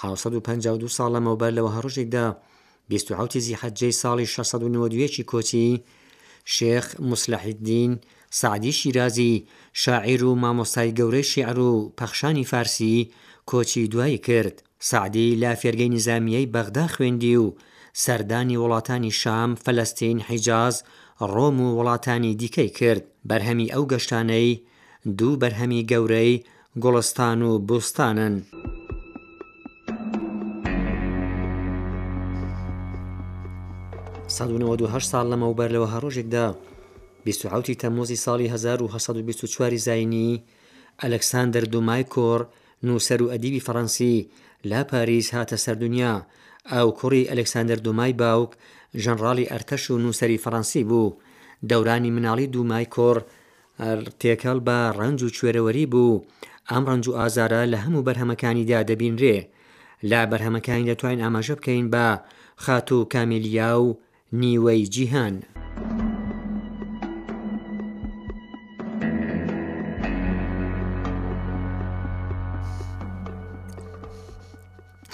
حەوسەد و پەنجا و دوو ساڵ لەمەوبەر لە وەهەڕۆژێکدا بیست و حەوتی زیحەجەی ساڵی شەش سەد و نەوەد و یەکی کۆچی شێخ موسلەحیددین سەعدی شیرازی شاعیر و مامۆستای گەورەی شیعر و پەخشانی فارسی کۆچی دوایی کرد. سەعدی لە فێرگەی نیزامییەی بەغدا خوێندی و سەردانی وڵاتانی شام، فەلەستین، حیجاز، ڕۆم و وڵاتانی دیکەی کرد. بەرهەمی ئەو گەشتانەی دوو بەرهەمی گەورەی گوڵستان و بوستانن. سەد و نەوەد و هەشت ساڵ لەمەوبەر لەوە هەڕۆژێکدا بیست و حەوتی تەمموزی ساڵی هەزار و هەسەد و بیست و چواری زاینی ئەلەکساندەر دومایکۆر نووسەر و ئەدیبی فەڕەنسی لە پاریس هاتە سەر دنیا ئەو کوڕی ئەلەکساندەر دومای باوک ژەنڕاڵی ئەرتەش و نووسەری فەڕەنسی بوو دەورانی مناڵی دومایکۆر هەر تێکەڵ بە ڕەنج و کوێرەوەری بوو، ئەم ڕەنج و ئازارە لە هەموو بەرهەمەکانیدا دەبینرێ. لە بەرهەمەکانی دەتوانین ئاماژە بکەین بە، خاتوو کامێلیا و نیوەی جیهان.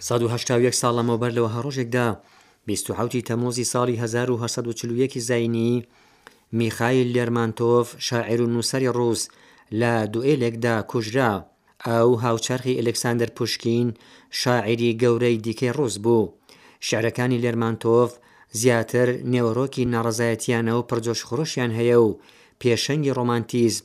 سەد و هەشتا و یەک ساڵ لەمەوبەر لە وەها ڕۆژێکدا، بیست و حەوتی تەمووزی ساڵی هەزار و هەشت سەد و چل و یەک ی زایینیی، میخایل لێرمانتۆڤ، شاعیر و نووسەری ڕووس لە دوئێلێکدا کوژرا. ئەو هاوچەرخی ئەلێکساندەر پوشکین، شاعیری گەورەی دیکەی ڕووس بوو. شیعرەکانی لێرمانتۆڤ زیاتر نێوەرۆکی ناڕەزایەتییانە و پڕجۆشخرۆشیان هەیە و پێشەنگی ڕۆمانتیزم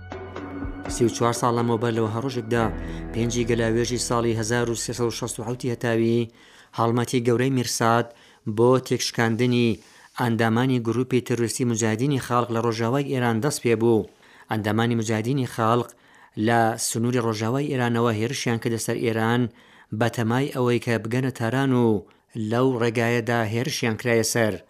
سی و چوار ساڵ لەمەوبەر لەوە هەڕۆژێکدا پێنجی گەلاوێژی ساڵی 1960 هەتاوی هەڵمەتی گەورەی میرساد بۆ تێکشکاندنی ئەندامانی گروپی ترویستی مجادینی خەڵق لە ڕۆژاوای ئێران دەست پێ بوو ئەندامانی مجادینی خەڵق لە سنووری ڕۆژاوای ئێرانەوە هێرشیان کردە سەر ئێران بەتەمای ئەوەی کە بگەنە تاران و لەو ڕێگایەدا هێرشیان کرایە سەر